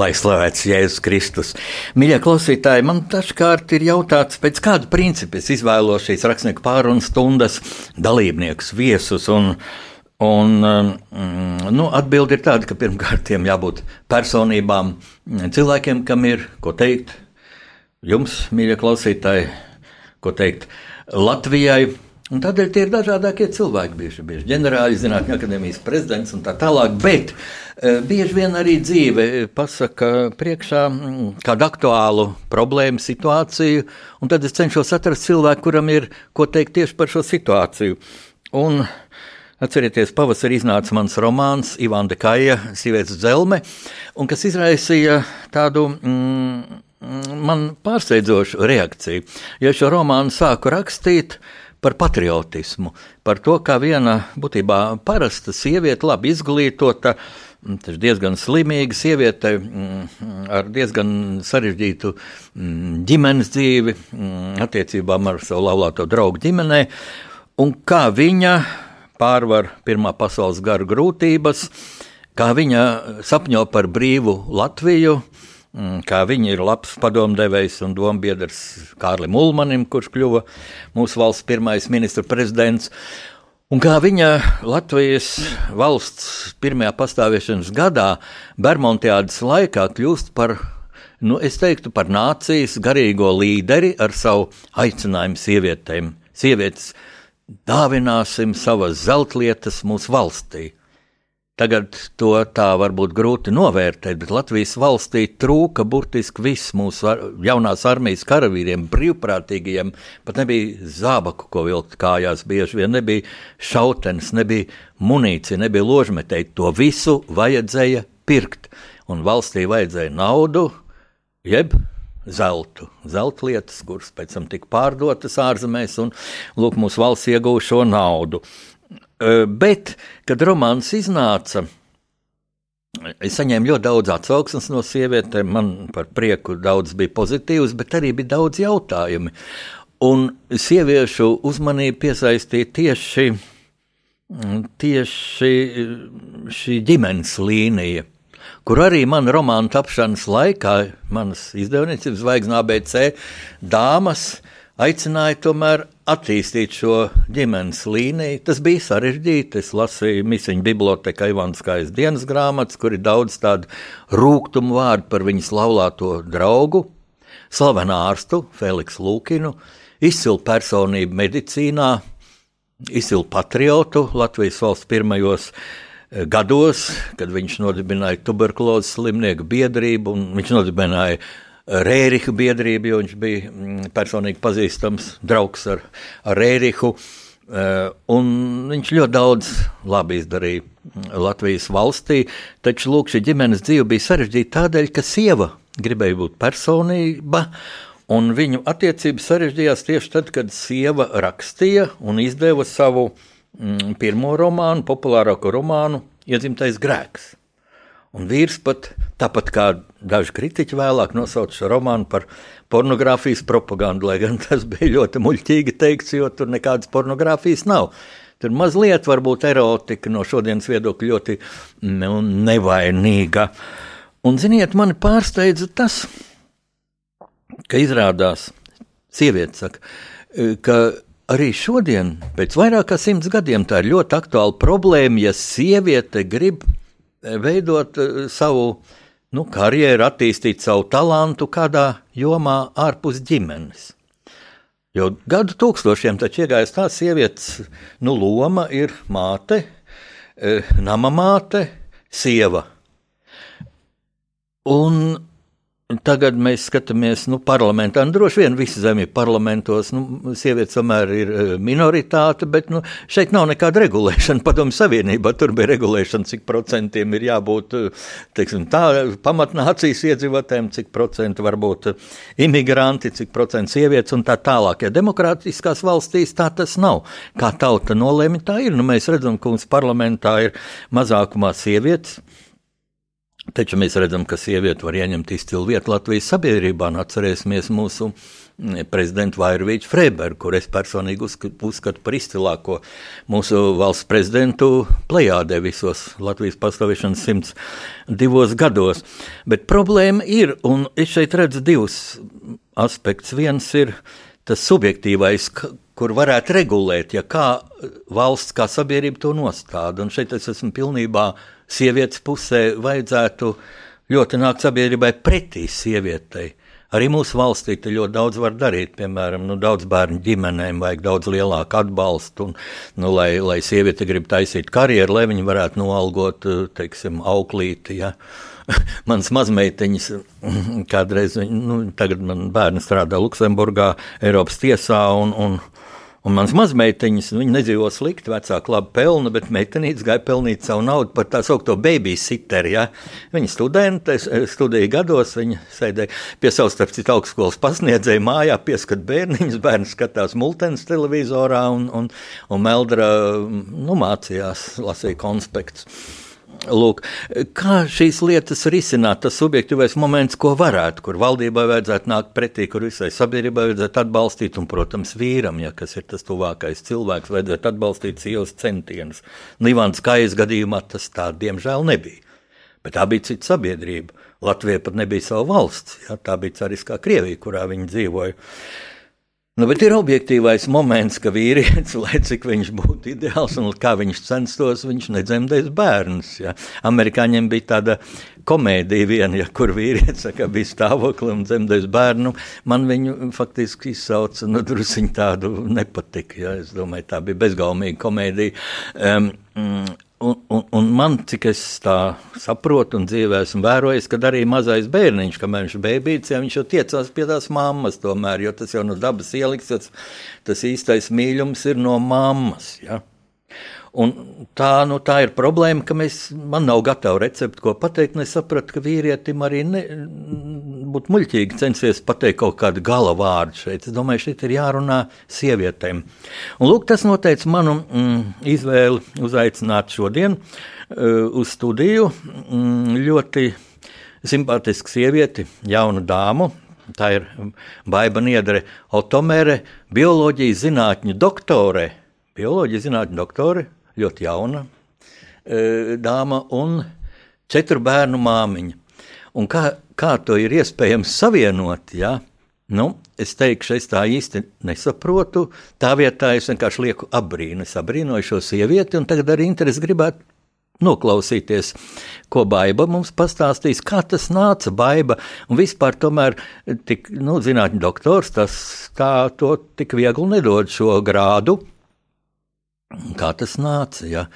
Lai slavēts Jēzus Kristus. Mīļie klausītāji, man dažkārt ir jautāts, pēc kāda principa es izvēlos šīs rakstnieku pārunu stundas dalībniekus, viesus. Un, un, mm, nu, atbilde ir tāda, ka pirmkārt tiem jābūt personībām, cilvēkiem, kam ir ko teikt. Jums, mīļie klausītāji, ko teikt Latvijai. Un tādēļ tie ir dažādākie cilvēki, bieži vien ģenerāļi, zinātņu akadēmijas prezidents un tā tālāk. Bet bieži vien arī dzīve pasaka priekšā mm, kādu aktuālu problēmu, situāciju, un tad es cenšos atrast cilvēku, kuram ir ko teikt tieši par šo situāciju. Un, Atcerieties, pavasarī iznāca mans romāns Ivana Kaja, Sievietes zelme, un kas izraisīja tādu mm, man pārsteidzošu reakciju. Jo šo romānu sāku rakstīt, uh, par patriotismu, par to, kā viena būtībā parasta sieviete, labi izglītota, Tas ir diezgan slimīga sieviete mm, ar diezgan sarežģītu mm, ģimenes dzīvi, mm, attiecībām ar savu laulāto draugu ģimenē, un kā viņa pārvar Pirmā pasaules gara grūtības, kā viņa sapņo par brīvu Latviju, Mm, kā viņi ir labs padomdevējs un dombiedrs Kārlim Ulmanim, kurš kļuva mūsu valsts pirmais ministra prezidents. Un kā viņa Latvijas valsts pirmajā pastāvēšanas gadā, Bermudiādas laikā, kļūst par, nu, teiktu, par nācijas garīgo līderi ar savu aicinājumu sievietēm. Sievietes dāvināsim savas zeltlietas mūsu valstī. Tagad to tā varbūt grūti novērtēt, bet Latvijas valstī trūka burtiski viss mūsu jaunās armijas karavīriem, brīvprātīgajiem. Pat nebija zābaku, ko vilkt kājās, bieži vien nebija šautenes, nebija munīcija, nebija ložmetēji. To visu vajadzēja pirkt, un valstī vajadzēja naudu, jeb zeltu, zelta lietas, kuras pēc tam tika pārdotas ārzemēs, un lūk, mūsu valsts ieguva šo naudu. Bet, kad romāns iznāca, es saņēmu ļoti daudz atsauksmes no sievietēm. Man par prieku daudz bija pozitīvs, bet arī bija daudz jautājumu. Un sieviešu uzmanību piesaistīja tieši, tieši šī ģimenes līnija kur arī manā romāna tapšanas laikā, manas izdevniecības zvaigznes ABC dāmas aicināja tomēr attīstīt šo ģimenes līniju. Tas bija sarežģīti. Es lasīju Misiņu bibliotekā Ivanskais dienas grāmatas, kur ir daudz tādu rūgtumu vārdu par viņas laulāto draugu, slavenu ārstu Feliksu Lūkinu, izcilu personību medicīnā, izcilu patriotu Latvijas valsts pirmajos eh, gados, kad viņš nodibināja tuberkulozes slimnieku biedrību un viņš nodibināja Rēriha biedrību, jo viņš bija mm, personīgi pazīstams draugs ar, ar Rērihu. Uh, un viņš ļoti daudz labi izdarīja mm, Latvijas valstī, taču lūk, šī ģimenes dzīve bija sarežģīta tādēļ, ka sieva gribēja būt personība, un viņu attiecības sarežģījās tieši tad, kad sieva rakstīja un izdeva savu mm, pirmo romānu, populārāko romānu, Iedzimtais grēks. Un vīrs pat, tāpat kā daži kritiķi vēlāk nosauca šo romānu par pornogrāfijas propagandu, lai gan tas bija ļoti muļķīgi teikts, jo tur nekādas pornogrāfijas nav. Tur mazliet varbūt erotika no šodienas viedokļa ļoti nu, nevainīga. Un, ziniet, mani pārsteidza tas, ka izrādās, sieviete saka, ka arī šodien, pēc vairāk kā simts gadiem, tā ir ļoti aktuāla problēma, ja sieviete grib veidot eh, savu nu, karjeru, attīstīt savu talantu kādā jomā ārpus ģimenes. Jo gadu tūkstošiem taču iegājis tā sievietes nu, loma ir māte, nama māte, sieva. Un Tagad mēs skatāmies, nu, parlamentā. Nu, droši vien visi zemju parlamentos, nu, sievietes tomēr ir e, minoritāte, bet nu, šeit nav nekāda regulēšana. Padomju Savienībā tur bija regulēšana, cik procentiem ir jābūt e, teiksim, tā, pamatnācijas iedzīvotājiem, cik procenti var būt e, imigranti, cik procenti sievietes un tā tālāk. Ja demokrātiskās valstīs tā tas nav. Kā tauta nolēma, tā ir. Nu, mēs redzam, ka mums parlamentā ir mazākumā sievietes. Taču mēs redzam, ka sieviete var ieņemt izcilu vietu Latvijas sabiedrībā. Atcerēsimies mūsu mm, prezidentu Vairvīču Freibergu, kur es personīgi uzskatu par izcilāko mūsu valsts prezidentu plejādē visos Latvijas pastāvēšanas 102 gados. Bet problēma ir, un es šeit redzu divus aspektus. Viens ir tas subjektīvais, kur varētu regulēt, ja kā valsts, kā sabiedrība to nostāda. Un šeit es esmu pilnībā sievietes pusē vajadzētu ļoti nākt sabiedrībai pretī sievietei. Arī mūsu valstī ļoti daudz var darīt. Piemēram, nu, daudz bērnu ģimenēm vajag daudz lielāku atbalstu, un, nu, lai, lai sieviete grib taisīt karjeru, lai viņa varētu noalgot, teiksim, auklīti. Ja. Mans mazmeitiņas kādreiz, nu, tagad man bērni strādā Luksemburgā, Eiropas tiesā, un, un, Un mans mazmeitiņas, viņa nedzīvo slikti, vecāka labi pelna, bet meitenītes gāja pelnīt savu naudu par tā saucamo babysiteri. Ja? Viņa studente, studija gados, viņa sēdēja pie savas, starp citu, augstskolas pasniedzēja mājā, pieskat bērniņus, bērns skatās multens televizorā un, un, un Meldra nu, mācījās, lasīja konspektus. Lūk, kā šīs lietas risināt, tas subjektīvais moments, ko varētu, kur valdībai vajadzētu nākt pretī, kur visai sabiedrībai vajadzētu atbalstīt, un, protams, vīram, ja kas ir tas tuvākais cilvēks, vajadzētu atbalstīt sievas centienus. Nīvāns kājas gadījumā tas tā, diemžēl, nebija. Bet tā bija cita sabiedrība. Latvija pat nebija sava valsts, ja? tā bija cariskā Krievija, kurā viņi dzīvoja. Nu, bet ir objektīvais moments, ka vīrietis, lai cik viņš būtu ideāls un kā viņš censtos, viņš nedzemdēs bērnus. Ja. Amerikāņiem bija tāda komēdija, viena, ja, kur vīrietis saka, bija stāvokli un dzemdēs bērnu. Man viņu faktiski izsauca, nu, druskuļi tādu nepatika. Ja. Es domāju, tā bija bezgaumīga komēdija. Um, Un, un, un man, cik es tā saprotu, un dzīvē esmu vērojis, ka arī mazais bērniņš, kamēr viņš bija bērns, viņš jau tiecās pie tās mammas, tomēr, jo tas jau no dabas ieliks, tas, tas īstais mīlums ir no mammas. Ja? Un tā, nu, tā ir problēma, ka mēs, man nav gatava recepte, ko pateikt. Es sapratu, ka vīrietim arī ne, būtu muļķīgi censties pateikt kaut kādu gala vārdu šeit. Es domāju, šeit ir jārunā sievietēm. Un, lūk, tas noteica manu mm, izvēli uzaicināt šodien uh, uz studiju mm, ļoti simpātisku sievieti, jaunu dāmu. Tā ir Baiba Niedre, automēre, bioloģijas zinātņu doktore. Bioloģijas zinātņu doktore, ļoti jauna e, dāma un četru bērnu māmiņa. Un kā, kā to ir iespējams savienot? Ja? Nu, es teikšu, es tā īsti nesaprotu. Tā vietā es vienkārši lieku apbrīnu. Es apbrīnoju šo sievieti, un tagad arī interesi gribētu noklausīties, ko Baiba mums pastāstīs, kā tas nāca Baiba. Un vispār tomēr tik, nu, zinātņu doktors, tas tā to tik viegli nedod šo grādu. Kā tas nāca? Ja?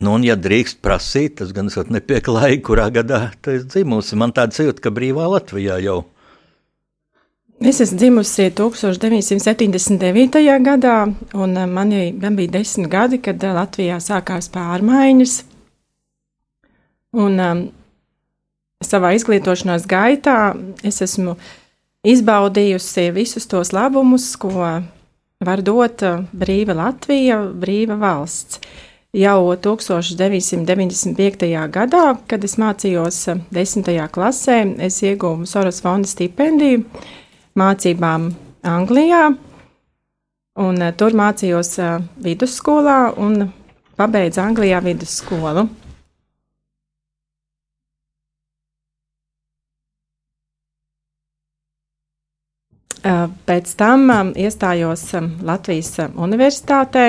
Nu, un, ja drīkst prasīt, tas gan esot nepieklājīgi, kurā gadā tu esi dzimusi. Man tāda sajūta, ka brīvā Latvijā jau. Es esmu dzimusi 1979. gadā, un eh, man, man bija desmit gadi, kad eh, Latvijā sākās pārmaiņas. Un um, savā izglītošanās gaitā es esmu izbaudījusi visus tos labumus, ko var dot uh, brīva Latvija, brīva valsts. Jau 1995. gadā, kad es mācījos 10. Uh, klasē, es ieguvu Soros fonda stipendiju mācībām Anglijā, un uh, tur mācījos vidusskolā un pabeidzu Anglijā vidusskolu. Pēc tam iestājos Latvijas Universitātē,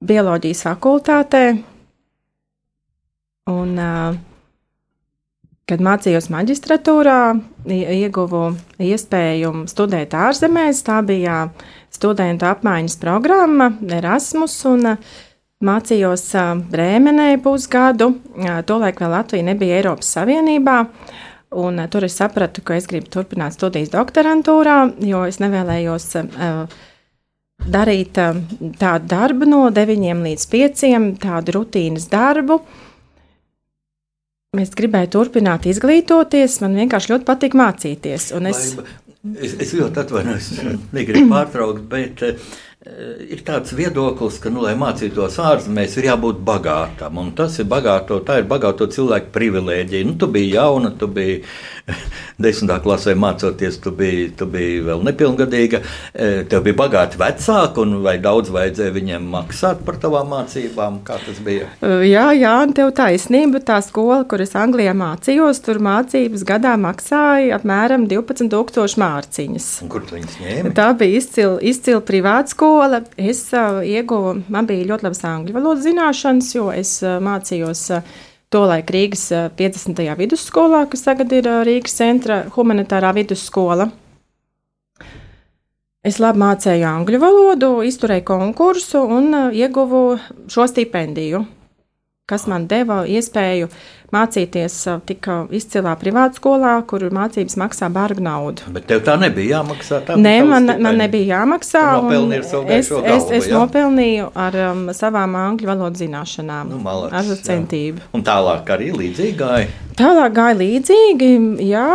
Bioloģijas fakultātē. Un, kad mācījos maģistratūrā, ieguvu iespēju studēt ārzemēs. Tā bija studentu apmaiņas programma Erasmus. Un, Mācījos Brēmenē pusgadu, tolaik vēl Latvija nebija Eiropas Savienībā. Un, uh, tur es sapratu, ka es gribu turpināt studijas doktorantūrā, jo es nevēlējos uh, darīt uh, tādu darbu no 9 līdz 5, tādu rutīnas darbu. Es gribēju turpināt izglītoties, man vienkārši ļoti patīk mācīties. Es... Es, es ļoti atvainojos, negribu pārtraukt, bet uh, ir tāds viedoklis, ka, nu, lai mācītos ārzemēs, ir jābūt bagātam. Un tas ir bagāto, tā ir bagāto cilvēku privilēģija. Nu, tu biji jauna, tu biji desmitā klasē mācoties, tu biji, tu biji vēl nepilngadīga, e, tev bija bagāti vecāki, un vai daudz vajadzēja viņiem maksāt par tavām mācībām? Kā tas bija? Jā, jā, un tev taisnība. Tā skola, kur es Anglijā mācījos, tur mācības gadā maksāja apmēram 12,000 mārciņas. Un kur tu viņas ņēmi? Tā bija izcila, izcila privāta skola skola. Es ieguvu, man bija ļoti labas angļu valodas zināšanas, jo es mācījos. Tolaik Rīgas 50. vidusskolā, kas tagad ir Rīgas centra humanitārā vidusskola. Es labi mācīju angļu valodu, izturēju konkursu un ieguvu šo stipendiju kas man deva iespēju mācīties tik izcilā privātu skolā, kur mācības maksā bargu naudu. Bet tev tā nebija jāmaksā? Tā Nē, man, stipendija. man nebija jāmaksā. Es, galvu, es, es jā? nopelnīju ar um, savām angļu valodas zināšanām, nu, malacis, ar centību. Jā. Un tālāk arī līdzīgi gāja? Tālāk gāja līdzīgi, jā.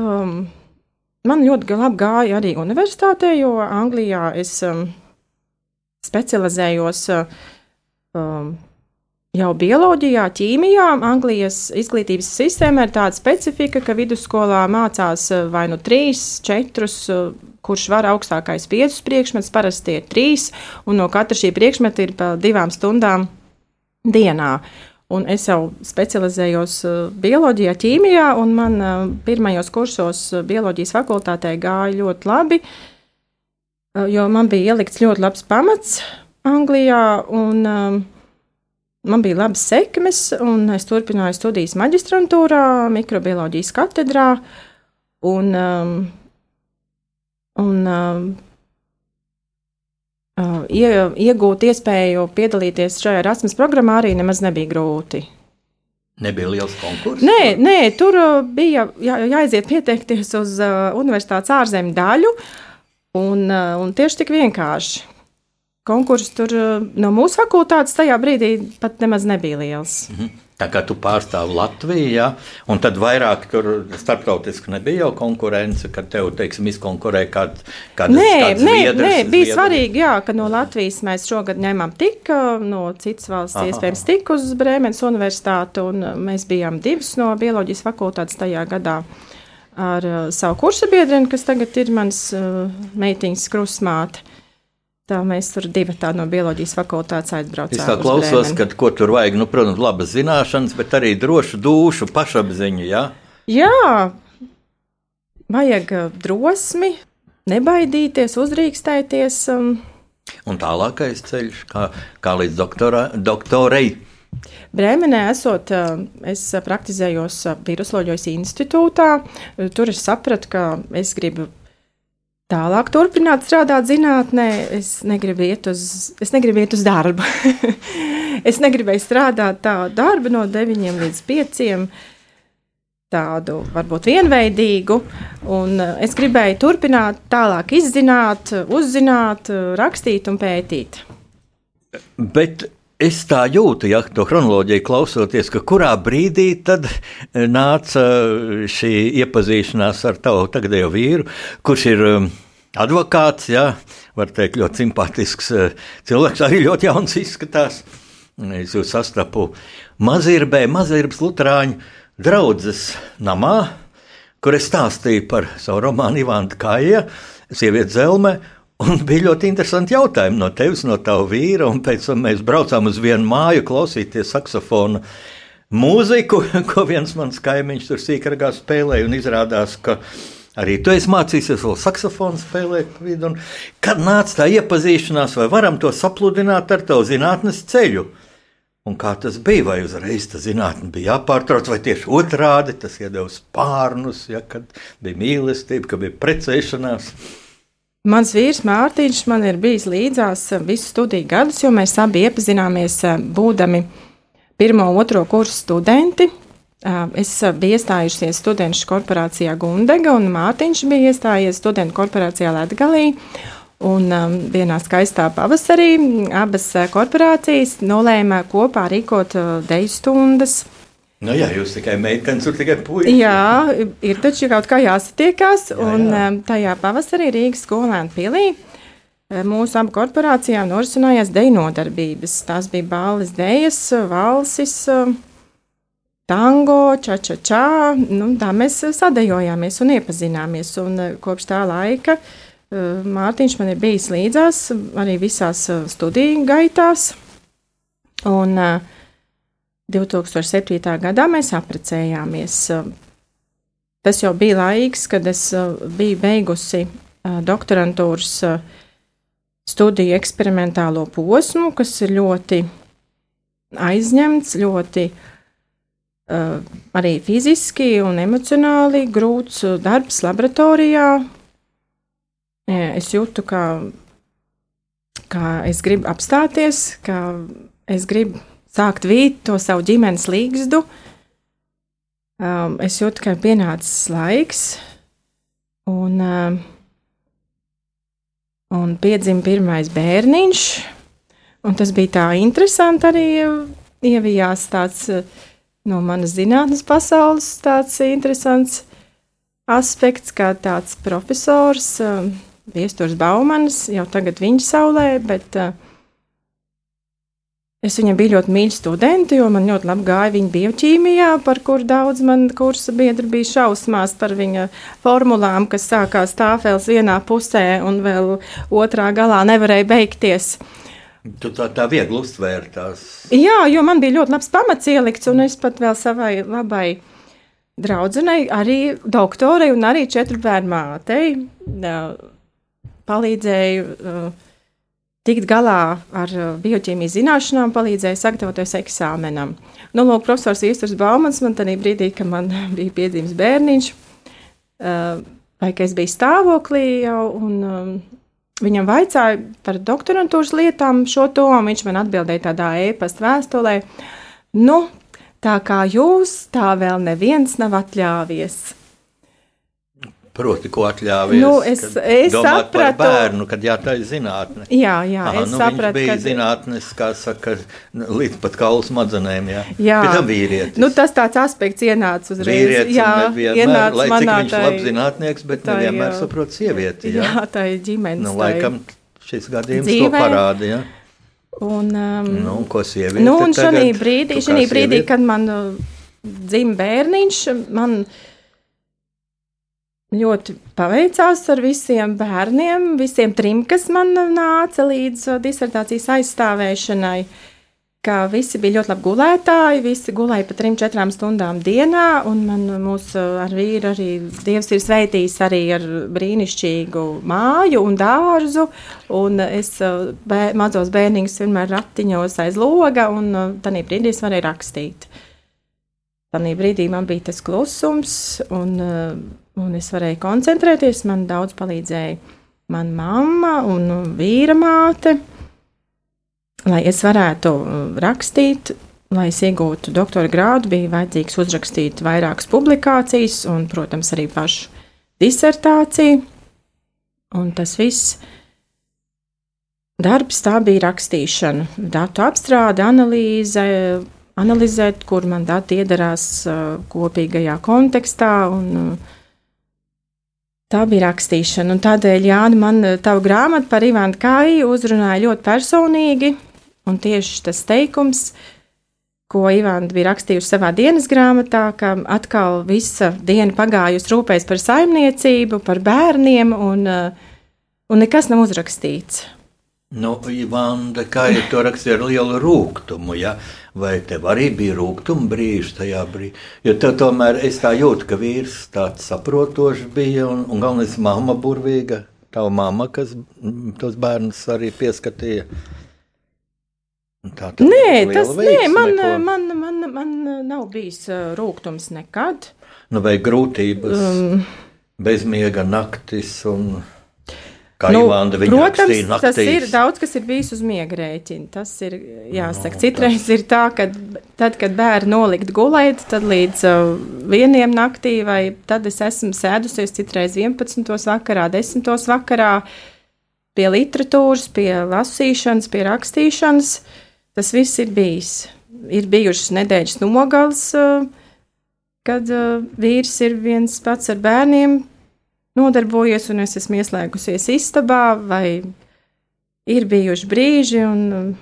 Um, man ļoti labi gāja arī universitātē, jo Anglijā es um, specializējos. Um, Jau bioloģijā, ķīmijā, Anglijas izglītības sistēmā ir tāda specifika, ka vidusskolā mācās eh, vai nu trīs, četrus, eh, kurš var augstākais piecus priekšmetus, parasti ir trīs, un no katra šī priekšmeta ir pa divām stundām dienā. Un es jau specializējos eh, bioloģijā, ķīmijā, un man pirmajos kursos bioloģijas fakultātē gāja ļoti labi, jo man bija ielikts ļoti labs pamats Anglijā. Un, Man bija labas sekmes, un es turpināju studijas maģistrantūrā, mikrobioloģijas katedrā. Un, um, un um, uh, ie, iegūt iespēju piedalīties šajā Erasmus programmā arī nemaz nebija grūti. Nebija liels konkurss. Nē, nē tur uh, bija jā, jāaiziet pieteikties uz uh, universitātes ārzemju daļu, un, uh, un tieši tik vienkārši konkurss tur eh, no mūsu fakultātes tajā brīdī pat nemaz nebija liels. Mm -hmm. Tā kā tu pārstāvi Latviju, ja, un tad vairāk tur starptautiski nebija jau konkurence, kad tev, teiksim, izkonkurē kāds kādas, nē, nē, zviedrs, nē, bija zviedrs. svarīgi, jā, ka no Latvijas mēs šogad ņēmām tik, no citas valsts Aha. iespējams tik uz Brēmenes universitāti, un mēs bijām divas no bioloģijas fakultātes tajā gadā ar uh, savu kursu biedreni, kas tagad ir mans uh, meitiņas krusmāte. Tā mēs tur divi tādi no bioloģijas fakultātes aizbraucām. Es tā klausos, ka ko tur vajag, nu, protams, labas zināšanas, bet arī drošu dušu, pašapziņu. Ja? Jā, vajag uh, drosmi, nebaidīties, uzrīkstēties. Um. Un tālākais ceļš, kā, kā līdz doktora, doktorei. Brēmenē esot, uh, es praktizējos Virusloģijas institūtā. Tur es sapratu, ka es gribu tālāk turpināt strādāt zinātnē, es negribu iet uz, negribu iet uz darbu. es negribēju strādāt tādu darbu no 9 līdz 5. Tādu varbūt vienveidīgu, un eh, es gribēju turpināt, tālāk izzināt, uzzināt, rakstīt un pētīt. Bet Es tā jūtu, ja to chronoloģiju klausoties, ka kurā brīdī tad eh, nāca šī iepazīšanās ar tavu tagadējo vīru, kurš ir um, advokāts, jā, var teikt, ļoti simpātisks cilvēks, arī ļoti jauns izskatās. Es jūs sastapu Mazirbē, Mazirbas Lutāņu draudzes namā, kur es stāstīju par savu romānu Ivānu Kāja, sievieti Zelmē, Un bija ļoti interesanti jautājumi no tevis, no tava vīra. Pēc tam mēs braucām uz vienu māju, klausīties saksofonu mūziku, ko viens mans kaimiņš tur sīkākā spēlēja. Un izrādās, ka arī tu esi mācījies vēl saksofonu spēlēt. Kad nāca tā iepazīšanās, vai varam to sapludināt ar tavu zinātnes ceļu? Un kā tas bija? Vai uzreiz tā zinātnē bija jāpārtrauc, vai tieši otrādi tas iedeva spārnus, ja, kad bija mīlestība, kad bija precēšanās? Mans vīrs Mārtiņš man ir bijis līdzās eh, visu studiju gadus, jo mēs abi iepazināmies eh, būdami pirmo otro kursu studenti Es biju iestājusies studentu korporācijā Gundega, un Mārtiņš bija iestājies studentu korporācijā Latvijā. Un um, vienā skaistā pavasarī abas korporācijas nolēma kopā rīkot uh, deju stundas. Nu, jā, jūs tikai meitenes, tur tikai puikas. Jā, ir taču kaut kā jāsatiekās. Jā, jā. Un um, tajā pavasarī Rīgas skolēna pilī mūsu abu korporācijām norisinājās deju nodarbības. Tās bija balles, dejas, valsis. Uh, tango, ča-ča-ča. Nu, tā mēs sadējojāmies un iepazināmies. Un eh, kopš tā laika Mārtiņš man ir bijis līdzās arī visās eh, studiju gaitās. Un 2007. gadā mēs apprecējāmies. Tas jau bija laiks, kad es biju beigusi doktorantūras studiju eksperimentālo posmu, kas ir ļoti aizņemts, ļoti arī fiziski un emocionāli grūts darbs laboratorijā. Es jūtu, ka, ka es gribu apstāties, ka es gribu sākt vīt to savu ģimenes līgstu. Um, es jūtu, ka ir pienācis laiks, un, um, un piedzima pirmais bērniņš. Tas bija tā interesanti arī ievijās tāds uh, no manas zinātnes pasaules tāds interesants aspekts, kā tāds profesors, uh, Viesturs Baumanis, jau tagad viņš saulē, bet uh, es viņam biju ļoti mīļš studenti, jo man ļoti labi gāja viņa bioķīmijā, par kur daudz man kursa biedri bija šausmās par viņa formulām, kas sākās tāfēls vienā pusē un vēl otrā galā nevarēja beigties. Tu tā, tā viegli uztvēri tās. Jā, jo man bija ļoti labs pamats ielikts, un es pat vēl savai labai draudzenei, arī doktorai un arī četru bērnu mātei palīdzēju uh, tikt galā ar uh, bioķīmijas zināšanām, palīdzēju sagatavoties eksāmenam. Nu, lūk, profesors Iesturs Baumans man tajā brīdī, kad man bija piedzimis bērniņš, uh, vai ka es biju stāvoklī jau, un um, Viņam vaicāja par doktorantūras lietām šo to, un viņš man atbildēja tādā e-pasta vēstulē. Nu, tā kā jūs, tā vēl neviens nav atļāvies. Proti, ko atļāvies? Nu, es es sapratu, par bērnu, kad jā, tā ir zinātne. Jā, jā, Aha, es nu, sapratu, ka zinātnes, kā saka, līdz pat kaulu smadzenēm, jā. Jā. Bet tam vīrietis. Nu, tas tāds aspekts ienāca uzreiz. Vīrietis jā, ienāca lai manā. Cik viņš tai, labs zinātnieks, bet tai, nevienmēr saprot sievieti, jā. Jā, tā ir ģimenes. Nu, laikam šis gadījums dzīvē. to parāda, jā. Un, um, nu, ko sieviete nu, un šī brīdī, brīdī, kad man uh, dzim bērniņš, man. Uh, ļoti paveicās ar visiem bērniem, visiem trim, kas man nāca līdz uh, disertācijas aizstāvēšanai. Ka visi bija ļoti labi gulētāji, visi gulēja pa trim, četrām stundām dienā, man mūs uh, ar vīru arī Dievs ir sveitījis arī ar brīnišķīgu māju un dārzu, un es uh, bē, mazos bērniņus vienmēr ratiņos aiz loga, un tanī brīdī es varēju rakstīt. Tanī brīdī man bija tas klusums, un un es varēju koncentrēties. Man daudz palīdzēja mana mamma un vīra māte, lai es varētu uh, rakstīt. Lai es iegūtu doktora grādu, bija vajadzīgs uzrakstīt vairākas publikācijas, un, protams, arī pašu disertāciju. Un tas viss darbs tā bija rakstīšana, datu apstrāde, analīze, analizēt, kur man dati iedarās kopīgajā kontekstā un Tā bija rakstīšana, un tādēļ, Jāni, man tā grāmata par Ivānu Kāju uzrunāja ļoti personīgi, un tieši tas teikums, ko Ivāna bija rakstījusi savā dienas grāmatā, ka atkal visa diena pagājusi rūpēs par saimniecību, par bērniem, un, un nekas nav uzrakstīts. Nu, Ivanda, kā jau to rakstīja ar lielu rūkumu, ja? vai tev arī bija rūkuma brīži tajā brīdī? Jo tev tomēr es tā jūtu, ka vīrs tāds saprotošs bija un, un galvenais mamma burvīga. Tava mamma, kas tos bērnus arī pieskatīja. Tā nē, tas nē, man, man, man, man nav bijis rūkums nekad. Nu, vai grūtības, um, bezmiega naktis un Kā nu, Ivanda protams, tas ir daudz, kas ir bijis uz miega rēķina. Tas ir jāsaka. Citreiz ir tā, ka tad, kad bērni nolikt gulēt, tad līdz uh, vieniem naktī, vai tad es esmu sēdusies citreiz 11. vakarā, 10. vakarā pie literatūras, pie lasīšanas, pie rakstīšanas. Tas viss ir bijis. Ir bijušas nedēļas nogales, uh, kad uh, vīrs ir viens pats ar bērniem nodarbojies, un es esmu ieslēgusies istabā, vai ir bijuši brīži, un um,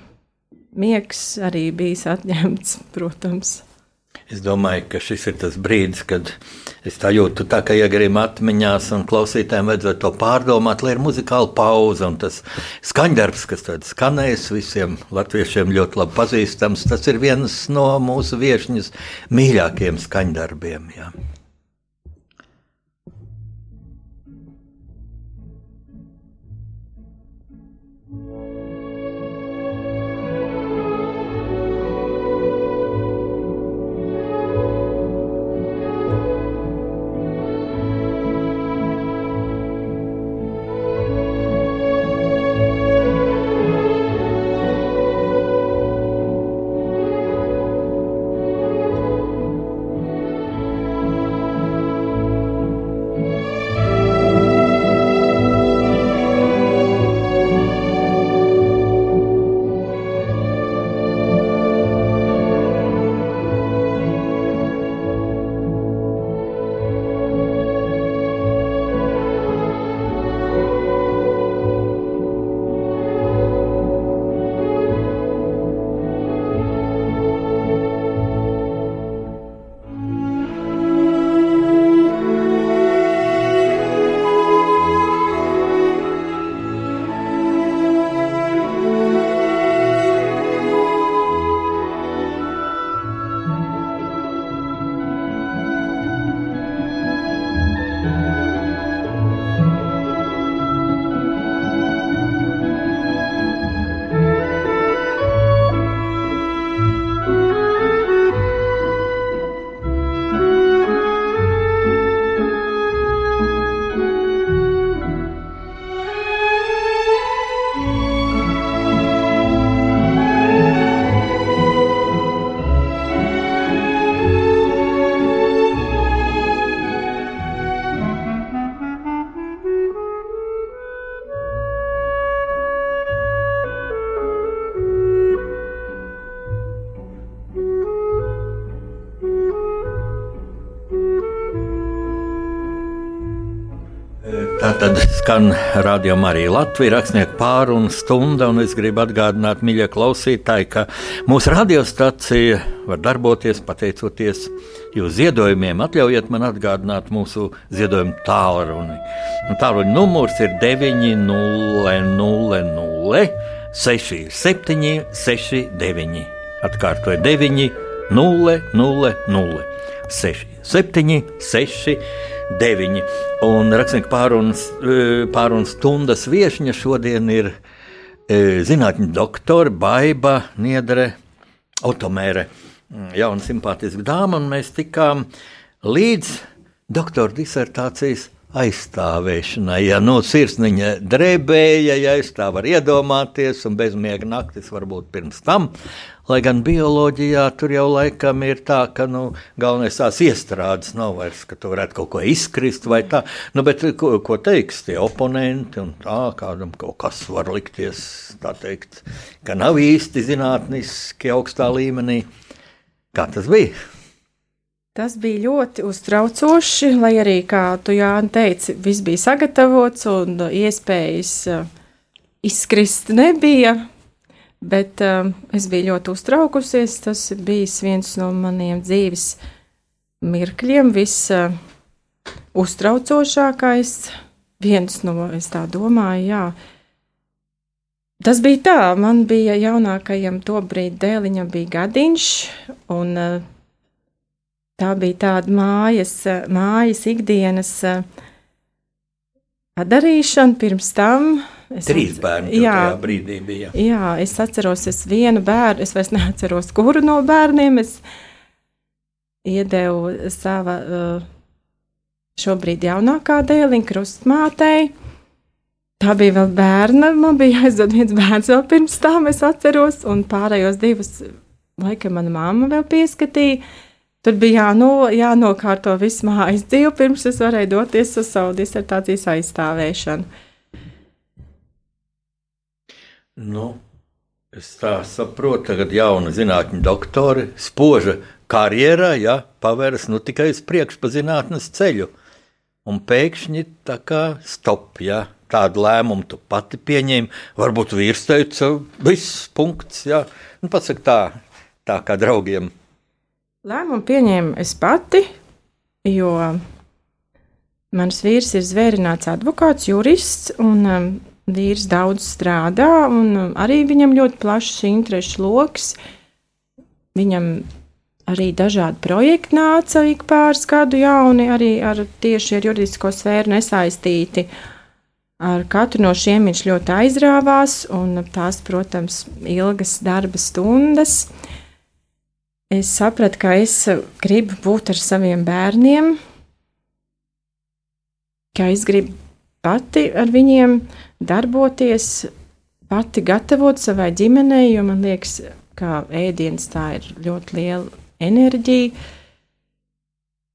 miegs arī bijis atņemts, protams. Es domāju, ka šis ir tas brīdis, kad es tā jūtu, tā, ka iegrib atmiņās, un klausītājiem vajadzētu to pārdomāt, lai ir muzikāla pauze. Tas skaņdarbs, kas tad skanēs visiem latviešiem ļoti labi pazīstams, tas ir viens no mūsu viešņas mīļākajiem skaņdarbiem. Jā. Tā tad skan rādījuma arī Latvijas rakstnieku pārunu stunda, un es gribu atgādināt, mīļie klausītāji, ka mūsu radiostacija var darboties pateicoties jūsu ziedojumiem. Atļaujiet man atgādināt mūsu ziedojumu tālruni. Un tālruņa numurs ir 900 67 69. Atkārtoju 9 0 0 0 6 7 6 9. Un rakstnieku pārunas, pārunas stundas viesņa šodien ir e, zinātņu doktore Baiva Niedre Otomēre. Jauna simpātiska dāma, un mēs tikām līdz doktora disertācijas aizstāvēšanai. Ja no sirsniņa drebēja, ja es tā varu iedomāties, un bezmiega naktis varbūt pirms tam. Lai gan bioloģijā tur jau laikam ir tā, ka nu, galvenais tās iestrādes nav vairs, ka tu varētu kaut ko izkrist vai tā. Nu, bet ko, ko teiks tie oponenti un tā, kādam kaut kas var likties, tā teikt, ka nav īsti zinātniski augstā līmenī. Kā tas bija? Tas bija ļoti uztraucoši, lai arī, kā tu Jāni teici, viss bija sagatavots un iespējas uh, izkrist nebija. Bet uh, es biju ļoti uztraukusies. Tas bija viens no maniem dzīves mirkļiem, viss uh. Viens no, es tā domāju, jā. Tas bija tā, man bija jaunākajam to brīdi dēliņam bija gadiņš, un uh, tā bija tāda mājas, mājas ikdienas padarīšana pirms tam. Es Trīs bērni jā, tajā brīdī bija. Jā, es atceros, es vienu bērnu, es vairs neatceros, kuru no bērniem es iedevu sava šobrīd jaunākā dēliņa krustmātei. tā bija vēl bērna. Man bija jāizdod viens bērns vēl pirms tam, es atceros, un pārējos divus, laikam, mana mamma vēl pieskatīja. Tur bija jāno, jānokārto viss mājas dzīve, pirms es varēju doties uz savu disertācijas aizstāvēšanu. Nu, es tā saprotu, ka jauna zinātņu doktori spoža karjerā, ja pavērs nu, tikai uz priekšu pa zinātnes ceļu. Un pēkšņi tā kā stop, ja tādu lēmumu tu pati pieņēmi, varbūt vīrs teica, viss punkts, ja. Nu, pasaka tā, tā kā draugiem. Lēmumu pieņēmu es pati, jo mans vīrs ir zvērināts advokāts, jurists, un um, vīrs daudz strādā, un um, arī viņam ļoti plašs interešu lokus. Viņam arī dažādi projekti nāca ik pāris gadu jauni, arī ar tieši ar juridisko sfēru nesaistīti. Ar katru no šiem viņš ļoti aizrāvās, un tās, protams, ilgas darba stundas. Uh, es sapratu, ka es gribu būt ar saviem bērniem, ka es gribu pati ar viņiem darboties, pati gatavot savai ģimenei, jo man liekas, ka ēdienas tā ir ļoti liela enerģija.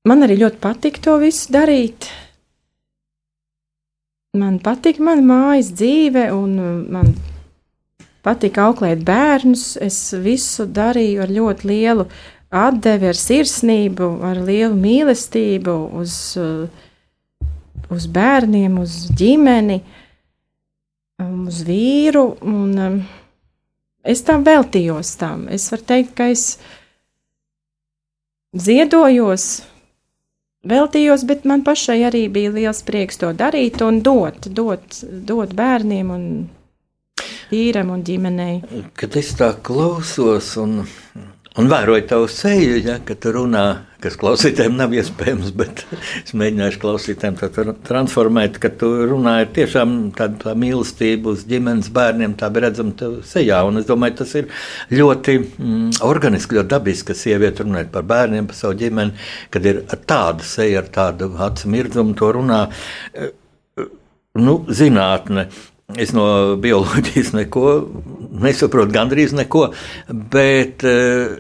Man arī ļoti patīk to visu darīt. Man patīk mana mājas dzīve, un man patika auklēt bērnus. Es visu darīju ar ļoti lielu atdevi, ar sirsnību, ar lielu mīlestību uz, uz bērniem, uz ģimeni, uz vīru. Un, um, es tam veltījos tam. Es varu teikt, ka es ziedojos, veltījos, bet man pašai arī bija liels prieks to darīt un dot, dot, dot bērniem un vīram un ģimenei. Kad es tā klausos un, un vēroju tavu seju, ja, kad tu runā, kas klausītājiem nav iespējams, bet es mēģināšu klausītājiem to transformēt, ka tu runāji tiešām tādu tā mīlestību uz ģimenes bērniem, tā bija redzama tev sejā, un es domāju, tas ir ļoti mm, organiski, ļoti dabiski, ka sieviete runājot par bērniem, par savu ģimeni, kad ir tāda seja ar tādu acu mirdzumu to runā. Nu, zinātne, Es no bioloģijas neko nesaprotu, gandrīz neko, bet uh,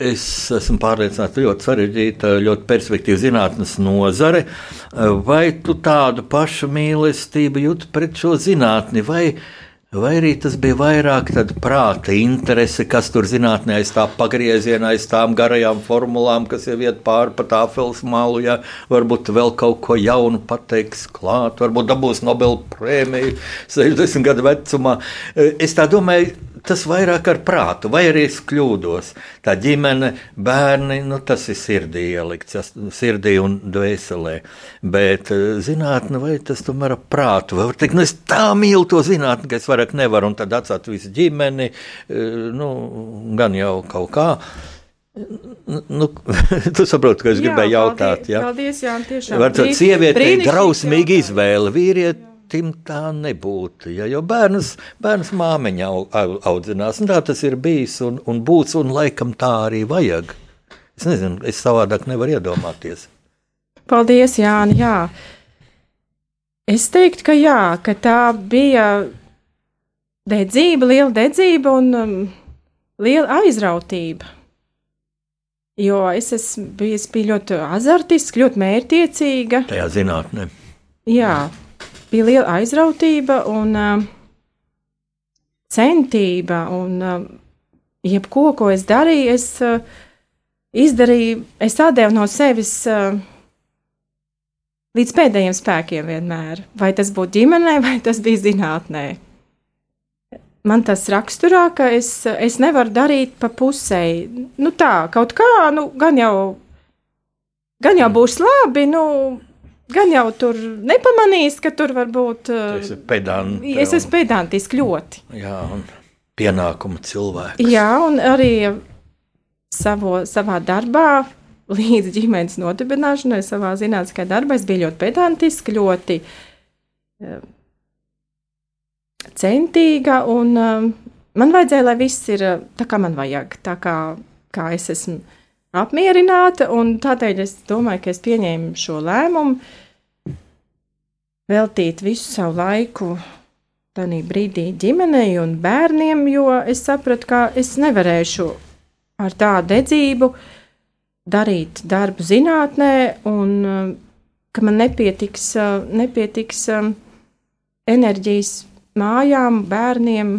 es esmu pārliecināts, ka ļoti sarežģīta, ļoti perspektīva zinātnes nozare. Vai tu tādu pašu mīlestību jūti pret šo zinātni? Vai, Vai arī tas bija vairāk prāta interese, kas tur zinātnē aiz tā pagrieziena, aiz tām garajām formulām, kas jau iet pāri pa tāfeles malu, ja varbūt vēl kaut ko jaunu pateiks klāt, varbūt dabūs Nobel prēmiju 60 gadu vecumā. Es tā domāju, tas vairāk ar prātu, vai arī es kļūdos. Tā ģimene, bērni, nu, tas ir sirdī ielikts, sirdī un dvēselē. Bet eh, zinātne, vai tas tomēr ar prātu, vai teikt, nu, es tā mīlu to zinātni, ka es vairāk nevaru, un tad atstāt visu ģimeni, eh, nu, gan jau kaut kā. Nu, tu saproti, ka es jā, gribēju jautāt. Paldies, jā, paldies, jā tiešām. Varbūt sieviete ir drausmīga izvēle, vīrieti tim tā nebūtu. Ja, jo bērns, bērns māmiņa audzinās, un tā tas ir bijis un, un būs, un laikam tā arī vajag. Es nezinu, es savādāk nevaru iedomāties. Paldies, Jāni. Jā. Es teiktu, ka jā, ka tā bija dedzība, liela dedzība un um, liela aizrautība. Jo es, esmu, es biju ļoti azartiska, ļoti mērķiecīga. Tajā zinātnē. Jā, bija liela aizrautība un uh, centība. Un, uh, jebko, ko es darīju, es uh, izdarīju, es atdevu no sevis. Uh, Līdz pēdējiem spēkiem vienmēr. Vai tas būtu ģimenē, vai tas bija zinātnē. Man tas raksturā, ka es, es nevaru darīt pa pusēji. Nu tā, kaut kā, nu, gan jau, gan jau būs labi, nu, gan jau tur nepamanīs, ka tur var būt. Es esmu pedantiski. Es esmu pedantiski ļoti. Jā, un pienākumu cilvēks. Jā, un arī savo, savā darbā. Līdz ģimenes nodibināšanai, savā zinātniskajā darbā, es biju ļoti pedantiska, ļoti uh, centīga. Un, uh, man vajadzēja, lai viss ir tā, kā man vajag, tā kā, kā es esmu apmierināta. Tādēļ es domāju, ka es pieņēmu šo lēmumu veltīt visu savu laiku tajā brīdī ģimenei un bērniem, jo es sapratu, ka es nevarēšu ar tādu dedzību darīt darbu zinātnē, un uh, ka man nepietiks, uh, nepietiks um, enerģijas mājām, bērniem,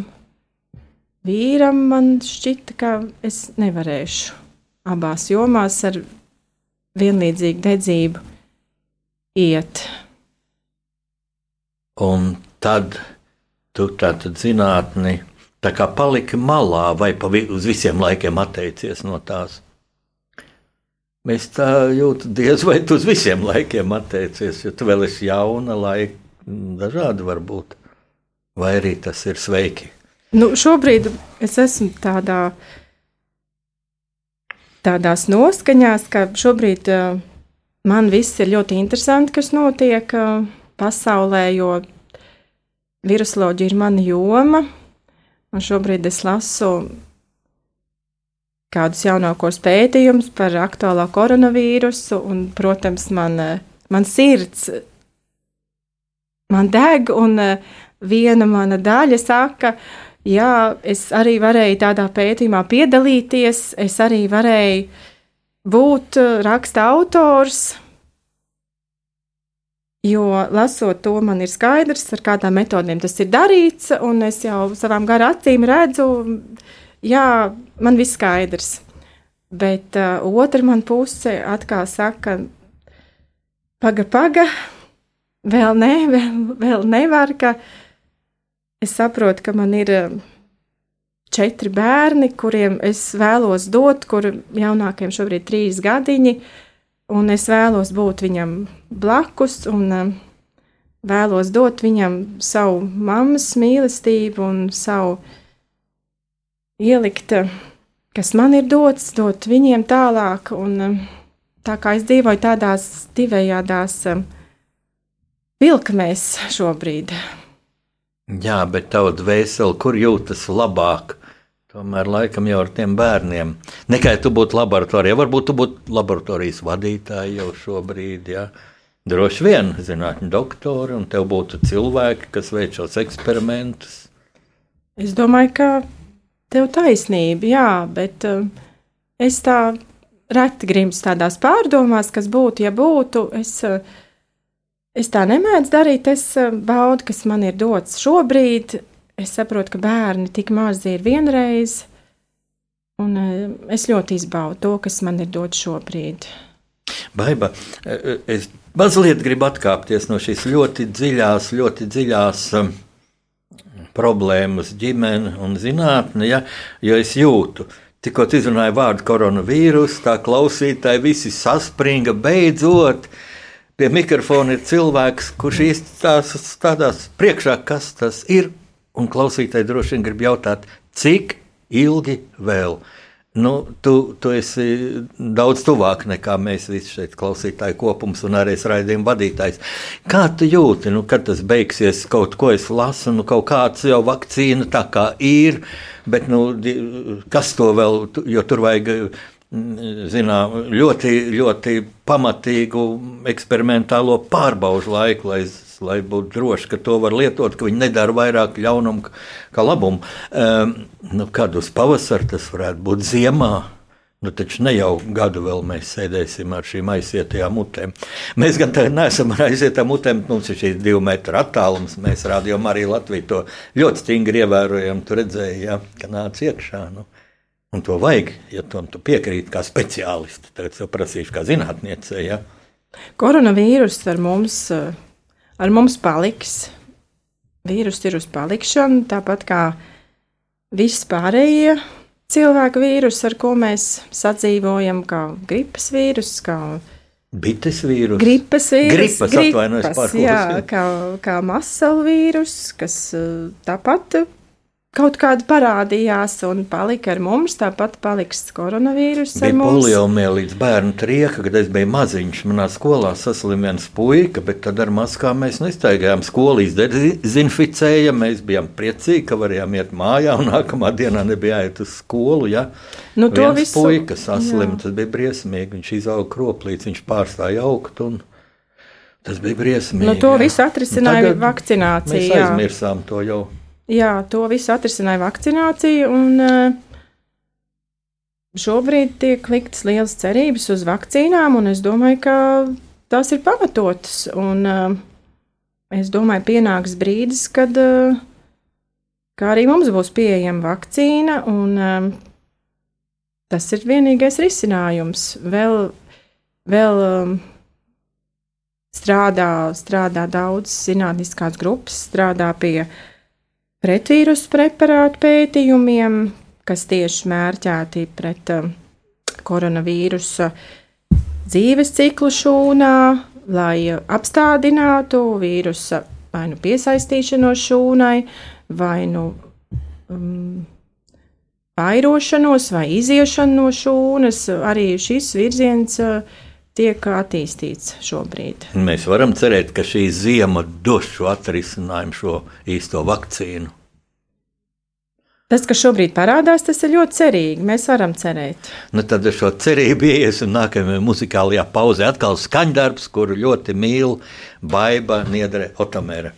vīram. Man šķita, ka es nevarēšu abās jomās ar vienlīdzīgu dedzību iet. Un tad tu tātad zinātni tā kā paliki malā vai pa vi uz visiem laikiem atteicies no tās. Mēs tā jūtam, diez vai tu uz visiem laikiem atteicies, jo tu vēl esi jauna, laika dažādi var būt. Vai arī tas ir sveiki? Nu, šobrīd es esmu tādā, tādās noskaņās, ka šobrīd uh, man viss ir ļoti interesanti, kas notiek uh, pasaulē, jo Virusoloģija ir mana joma, un šobrīd es lasu kādus jaunākos pētījumus par aktuālā koronavīrusu, un, protams, man, man sirds, man deg, un viena mana daļa saka, jā, es arī varēju tādā pētījumā piedalīties, es arī varēju būt raksta autors, Jo lasot to, man ir skaidrs, ar kādām metodēm tas ir darīts, un es jau savām garām acīm redzu, jā, man viss skaidrs. Bet uh, otra man puse atkal saka, paga, paga, vēl ne, vēl, vēl nevar, ka es saprotu, ka man ir uh, četri bērni, kuriem es vēlos dot, kur jaunākiem šobrīd trīs gadiņi. Un es vēlos būt viņam blakus un uh, vēlos dot viņam savu mammas mīlestību un savu ielikt, uh, kas man ir dots, dot viņiem tālāk. Un, tā kā es dzīvoju tādās divējādās vilkmēs šobrīd. Jā, bet tava dvēsele, kur jūtas labāk? Tomēr laikam jau ar tiem bērniem. Nekā tu būtu laboratorijā, varbūt tu būtu laboratorijas vadītāja jau šobrīd. Ja? Droši vien zinātņu doktori, un tev būtu cilvēki, kas veic šos eksperimentus. Es domāju, ka tev taisnība, jā, bet uh, es tā reti grimstu tādās pārdomās, kas būtu, ja būtu. Es, uh, es tā nemēdzu darīt, es uh, baudu, kas man ir dots šobrīd es saprotu, ka bērni tik mazi ir vienreiz, un eh, es ļoti izbaudu to, kas man ir dots šobrīd. Baiba, eh, eh, es mazliet gribu atkāpties no šīs ļoti dziļās, ļoti dziļās problēmas, ģimene un zinātne, ja, jo es jūtu, tikko izrunāju vārdu koronavīrus, tā klausītāji visi saspringa beidzot. Pie mikrofona ir cilvēks, kurš īsti tās stādās priekšā, kas tas ir un klausītāji droši vien grib jautāt, cik ilgi vēl? Nu, tu, tu esi daudz tuvāk nekā mēs visi šeit, klausītāji kopums un arī raidījuma vadītājs. Kā tu jūti, nu, kad tas beigsies, kaut ko es lasu, nu, kaut kāds jau vakcīna tā kā ir, bet, nu, kas to vēl, jo tur vajag zinām, ļoti, ļoti pamatīgu eksperimentālo pārbaužu laiku, lai lai būtu droši, ka to var lietot, ka viņi nedara vairāk ļaunumu kā labumu. Um, nu, kad uz pavasara tas varētu būt ziemā. Nu, taču ne jau gadu vēl mēs sēdēsim ar šīm aizsietajām mutēm. Mēs gan tādā neesam ar aizsietām mutēm, mums ir šīs divu metru attālums. Mēs rādījām arī Latviju to ļoti stingri ievērojam. Tur redzēja, ja, ka nāca iekšā. Nu. Un to vajag, ja tu, tu piekrīti kā speciālisti. Tagad jau prasīšu kā zinātniece. Ja. Koronavīrus ar mums uh ar mums paliks. Vīrus ir uz palikšanu, tāpat kā viss pārējie cilvēku vīrusi, ar ko mēs sadzīvojam, kā gripas vīruss, kā Bites vīrusu. Gripas vīrusu. Gripas, gripas jā, kā, kā masalu vīrus, kas tāpat kaut kāda parādījās un palika ar mums. Tāpat paliks koronavīruss mums. Poliomielīts bērnu trieka, kad es biju maziņš. Manā skolā saslim viens puika, bet tad ar maskām mēs nestaigājām. Skolu izdezinficēja, mēs bijām priecīgi, ka varējām iet mājā un nākamā dienā nebija jāiet uz skolu. Ja? Nu, to visu. puika saslim, jā. tas bija briesmīgi. Viņš izauga kroplīts, viņš pārstāja augt un Tas bija briesmīgi. Nu, to jā. visu atrisināja Tagad vakcinācija. Mēs jā. aizmirsām to jau. Jā, to visu atrisināja vakcinācija, un eh, šobrīd tiek liktas lielas cerības uz vakcīnām, un es domāju, ka tās ir pamatotas. Un, eh, es domāju, pienāks brīdis, kad eh, arī mums būs pieejama vakcīna, un tas ir vienīgais risinājums. Vēl, vēl strādā, strādā daudz zinātniskās grupas, strādā pie pretvīrusu preparātu pētījumiem, kas tieši mērķēti pret uh, koronavīrusa dzīves ciklu šūnā, lai apstādinātu vīrusa vai nu piesaistīšanos šūnai, vai nu um, vairošanos vai iziešanu no šūnas. Arī šis virziens uh, tiek attīstīts šobrīd. Mēs varam cerēt, ka šī zima dos šo atrisinājumu, šo īsto vakcīnu. Tas, kas šobrīd parādās, tas ir ļoti cerīgi. Mēs varam cerēt. Nu, tad ar šo cerību iesim nākamajā muzikālajā pauzē. Atkal skaņdarbs, kuru ļoti mīl Baiba Niedre Otomēra.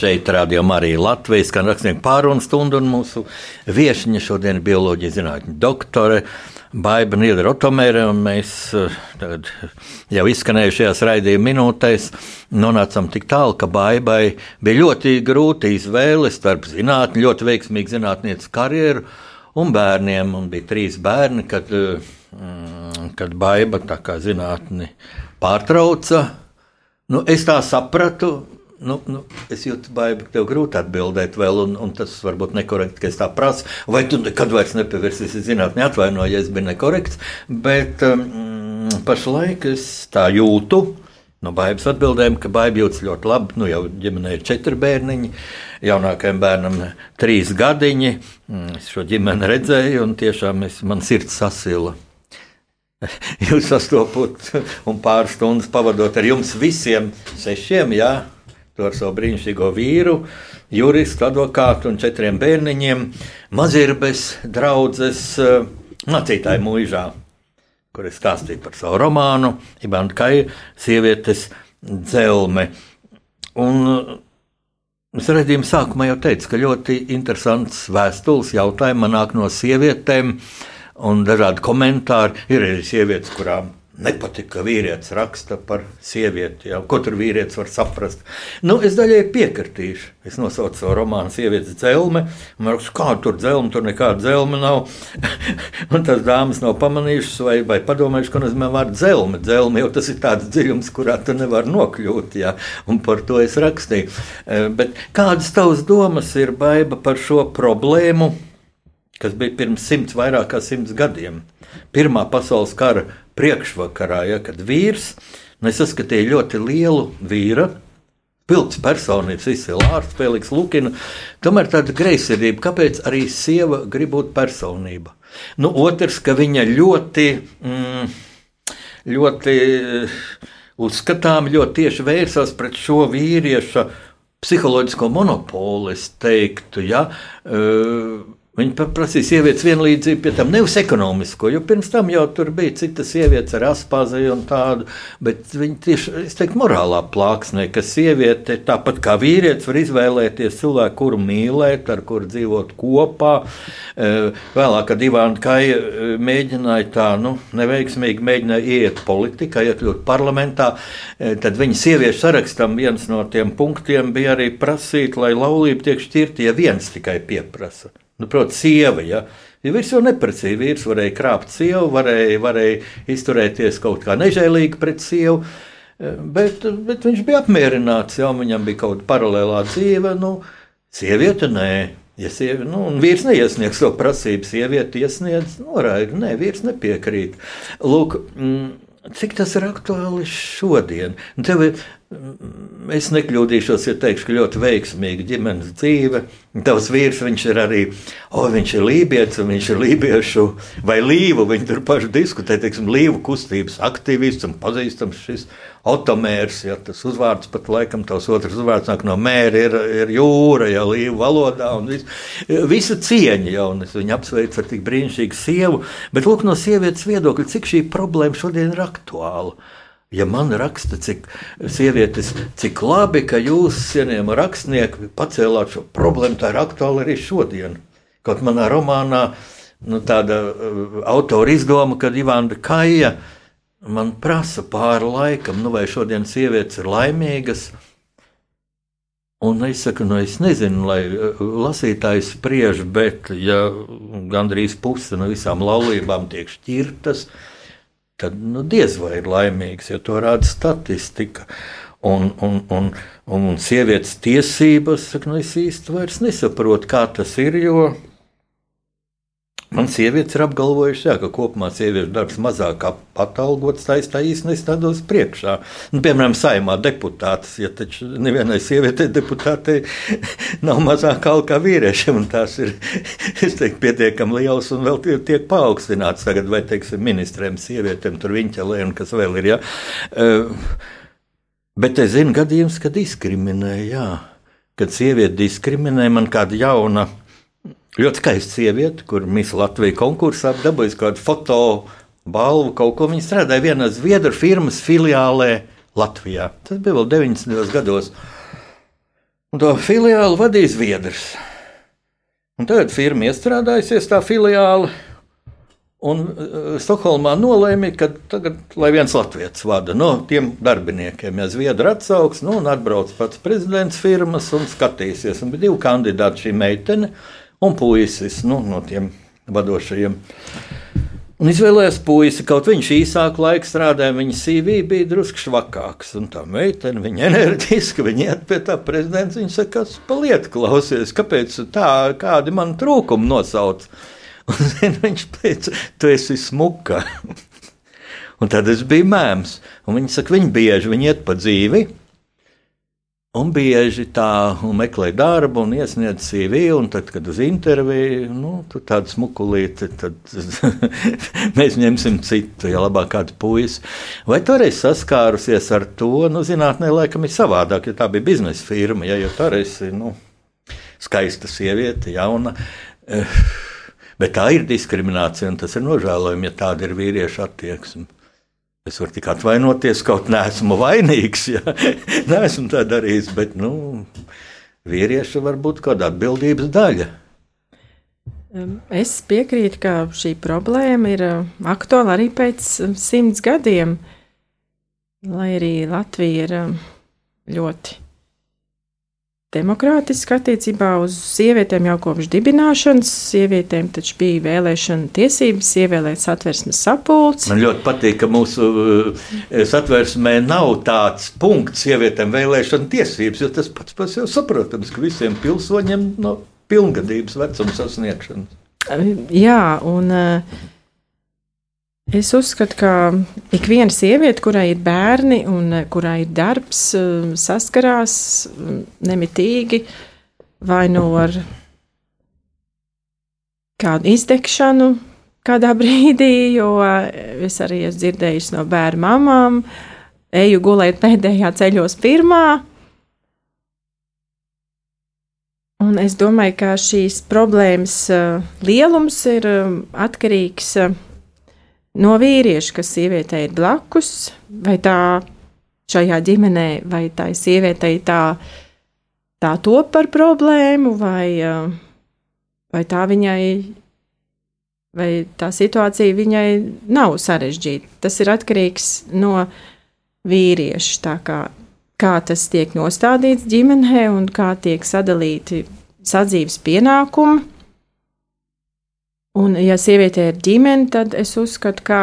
Šeit rādījumā arī Latvijas kā rakstnieku pārunu stundu, un mūsu viesiņa šodien ir bioloģija zinātņu doktore. Baiba Nīla Rotomēra, un mēs eh, tagad jau izskanējušajās raidījuma minūtēs nonācām tik tālu, ka Baibai bija ļoti grūti izvēle starp zinātni, ļoti veiksmīgu zinātnieces karjeru un bērniem. Un bija trīs bērni, kad, mm, kad baiva tā kā zinātni pārtrauca. Nu, es tā sapratu. Nu, nu, es jūtu, baigi, ka tev grūti atbildēt vēl, un, un tas varbūt nekorekti, ka es tā prasu. Vai tu nekad vairs nepievērsīsi zinātnē, atvainojies, ja es biju nekorekts. Bet um, pašlaik es tā jūtu. No baigas atbildēm, ka baiga jūtas ļoti labi. Nu, jau ģimenē ir četri bērniņi, jaunākajam bērnam trīs gadiņi. Mm, es šo ģimeni redzēju, un tiešām es, man sirds sasila. Jūs sastopot un pāris stundas pavadot ar jums visiem sešiem, jā, to ar savu brīnišķīgo vīru, juristu, advokātu un četriem bērniņiem, mazirbes draudzes eh, mācītāju mūžā kur es stāstīju par savu romānu, Ibāna Kaja, sievietes dzelme. Un es redzējumu sākumā jau teicu, ka ļoti interesants vēstules jautājums nāk no sievietēm, un dažādi komentāri ir arī sievietes, kurām nepatika, ka vīrietis raksta par sievieti. Jau, ko tur vīrietis var saprast? Nu, es daļai piekritīšu. Es nosaucu savu romānu Sievietes dzelme. Man liekas, kā tur dzelme, tur nekāda dzelme nav. un tās dāmas nav pamanījušas vai, vai padomājušas, ko nozīmē vārdu dzelme. Dzelme jau tas ir tāds dziļums, kurā tu nevar nokļūt. Jā. Un par to es rakstīju. E, bet kādas tavas domas ir baiba par šo problēmu? kas bija pirms simts, vairāk kā simts gadiem. Pirmā pasaules kara priekšvakarā, ja, kad vīrs, es saskatīju ļoti lielu vīru. Pilns personības, izcils Feliks Lukina. Tomēr tāda greizsirdība, kāpēc arī sieva grib būt personība. Nu, otrs, ka viņa ļoti, mm, ļoti uzskatām, ļoti tieši vērsās pret šo vīrieša psiholoģisko monopolu, es teiktu. Ja? Uh, Viņi prasīja sievietes vienlīdzību, pie tam nevis ekonomisko, jo pirms tam jau tur bija citas sievietes ar aspāzi un tādu, bet viņi tieši, es teiktu, morālā plāksnē, ka sieviete, tāpat kā vīrietis, var izvēlēties cilvēku, kuru mīlēt, ar kuru dzīvot kopā. E, vēlāk, kad Ivāna Kaja e, mēģināja tā, nu, neveiksmīgi mēģināja iet politikā, iekļūt parlamentā, e, tad viņa sieviešu sarakstam viens no tiem punktiem bija arī prasīt, lai laulība tiek šķirta, ja viens tikai pieprasa. Nu, Protams, sieva. Ja? Ja vīrs jau neprecīzi, vīrs varēja krāpt sievu, varēja, varēja izturēties kaut kā nežēlīgi pret sievu, bet, bet viņš bija apmierināts, jau viņam bija kaut kāda paralēlā dzīve. Nu, sieviete nē. Ja sievi, nu, vīrs neiesniegs to prasību, sieviete iesniedz noraidi. Nē, vīrs nepiekrīt. Lūk, mm, cik tas ir aktuāli šodien? Tev Mm, es nekļūdīšos, ja teikšu, ka ļoti veiksmīga ģimenes dzīve. Tavs vīrs, ir arī, o, viņš ir lībijams, un viņš ir lībiešu vai līvu. Viņi tur paši diskutē, teiksim, līvu kustības aktīvists un pazīstams šis automērs. Ja, tas uzvārds pat laikam, tavs otrs uzvārds nāk no mēra, ir, ir jūra, ja līvu valodā. Vis, visa cieņa jau, un es viņu apsveicu ar tik brīnišķīgu sievu. Bet lūk, no sievietes viedokļa, cik šī problēma šodien ir aktuāla. Ja man raksta, cik sievietes, cik labi, ka jūs, cienījami rakstnieki, pacēlāt šo problēmu, tā ir aktuāla arī šodien. Kaut manā romānā nu, tāda uh, autora izdoma, kad Ivanda Kaja man prasa pāri laikam, nu vai šodien sievietes ir laimīgas. Un es saku, nu es nezinu, lai uh, lasītājs spriež, bet ja gandrīz puse no visām laulībām tiek šķirtas, tad tad nu, diez vai ir laimīgs, jo to rāda statistika. Un, un, un, un, sievietes tiesības, nu, es īsti vairs nesaprotu, kā tas ir, jo Man sievietes ir apgalvojušas, jā, ka kopumā sieviešu darbs mazāk atalgots, tā tā īsti nestādos priekšā. Nu, piemēram, saimā deputātas, ja taču nevienai sievietei deputātei nav mazāk alga kā vīriešiem, un tās ir, teiktu, pietiekami liels un vēl tiek paaugstināts tagad, vai, teiksim, ministriem, sievietēm, tur viņķelē un kas vēl ir, jā. Bet es zinu gadījums, kad diskriminē, jā. Kad sieviete diskriminē, man kāda jauna Ļoti skaista sieviete, kur Miss Latvijas konkursā dabūjusi kādu foto balvu, kaut ko. Viņa strādāja vienā Zviedru firmas filiālē Latvijā. Tas bija vēl 90. gados. Un to filiāli vadīja Zviedrs. Un tagad firma iestrādājusies tā filiāli. Un uh, Stokholmā nolēma, ka tagad lai viens latviečs vada no tiem darbiniekiem. Ja Zviedri atsauks, nu, un atbrauc pats prezidents firmas un skatīsies. Un bija divi kandidāti šī meitene un puisis nu, no tiem vadošajiem. Un izvēlējās puisi, kaut viņš īsāku laiku strādāja, viņa CV bija drusku švakāks. Un tā meitene, viņa enerģiska, viņa iet pie tā prezidents, viņa saka, kas paliet klausies, kāpēc tā, kādi man trūkumi nosauc. Un zin, viņš teica, tu esi smuka. un tad es biju mēms. Un viņi saka, viņi bieži viņi iet pa dzīvi, Un bieži tā meklē darbu un iesniedz CV, un tad, kad uz interviju, nu, tur tāda smukulīte, tad mēs ņemsim citu, ja labāk kādu puisi. Vai toreiz saskārusies ar to, nu, zinātnē, laikam ir savādāk, ja tā bija biznesa firma, ja jau toreiz ir, nu, skaista sieviete, jauna. Eh, bet tā ir diskriminācija, un tas ir nožēlojami, ja tāda ir vīriešu attieksme. Es varu tikai atvainoties, kaut nesmu vainīgs, ja neesmu tā darījis, bet nu, vīrieši var būt kāda atbildības daļa. Es piekrītu, ka šī problēma ir aktuāla arī pēc simts gadiem, lai arī Latvija ir ļoti demokrātiski attiecībā uz sievietēm jau kopš dibināšanas. Sievietēm taču bija vēlēšana tiesības ievēlēt satversmes sapulci. Man ļoti patīk, ka mūsu uh, satversmē nav tāds punkts sievietēm vēlēšana tiesības, jo tas pats par sevi saprotams, ka visiem pilsoņiem no pilngadības vecuma sasniegšanas. Jā, un uh, Es uzskatu, ka ik viena sieviete, kurai ir bērni un eh, kurai ir darbs, eh, saskarās mm, nemitīgi vai nu ar kādu izdegšanu kādā brīdī, jo es arī esmu dzirdējusi no bērnu mamām, eju gulēt pēdējā ceļos pirmā. Un es domāju, ka šīs problēmas eh, lielums ir atkarīgs no no vīrieša, kas sievietei ir blakus, vai tā šajā ģimenē, vai tā sievietei tā, tā top par problēmu, vai, vai tā viņai, vai tā situācija viņai nav sarežģīta. Tas ir atkarīgs no vīrieša, kā, kā tas tiek nostādīts ģimenē un kā tiek sadalīti sadzīves pienākumi. Un, ja sieviete ir ģimene, tad es uzskatu, ka,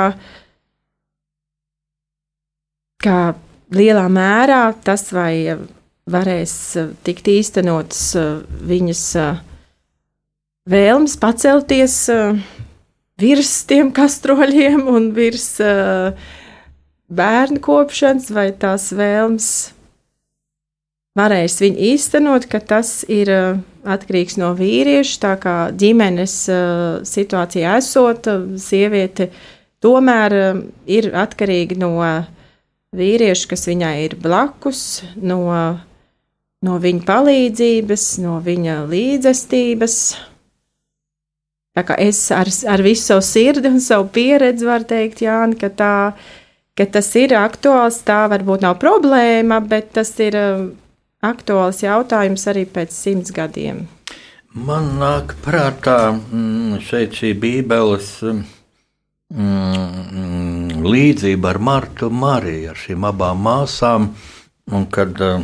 ka lielā mērā tas vai varēs tikt īstenots viņas vēlmes pacelties virs tiem kastroļiem un virs bērnu kopšanas, vai tās vēlmes varēs viņu īstenot, ka tas ir atkarīgs no vīrieša. Tā kā ģimenes uh, situācijā esot, sieviete tomēr uh, ir atkarīga no vīrieša, kas viņai ir blakus, no, no viņa palīdzības, no viņa līdzestības. Tā kā es ar, ar visu savu sirdi un savu pieredzi varu teikt, Jāni, ka, tā, ka tas ir aktuāls. Tā varbūt nav problēma, bet tas ir aktuāls jautājums arī pēc simts gadiem. Man nāk prātā mm, šeit šī Bībeles mm, līdzība ar Martu Mariju, ar šīm abām māsām. Un kad uh,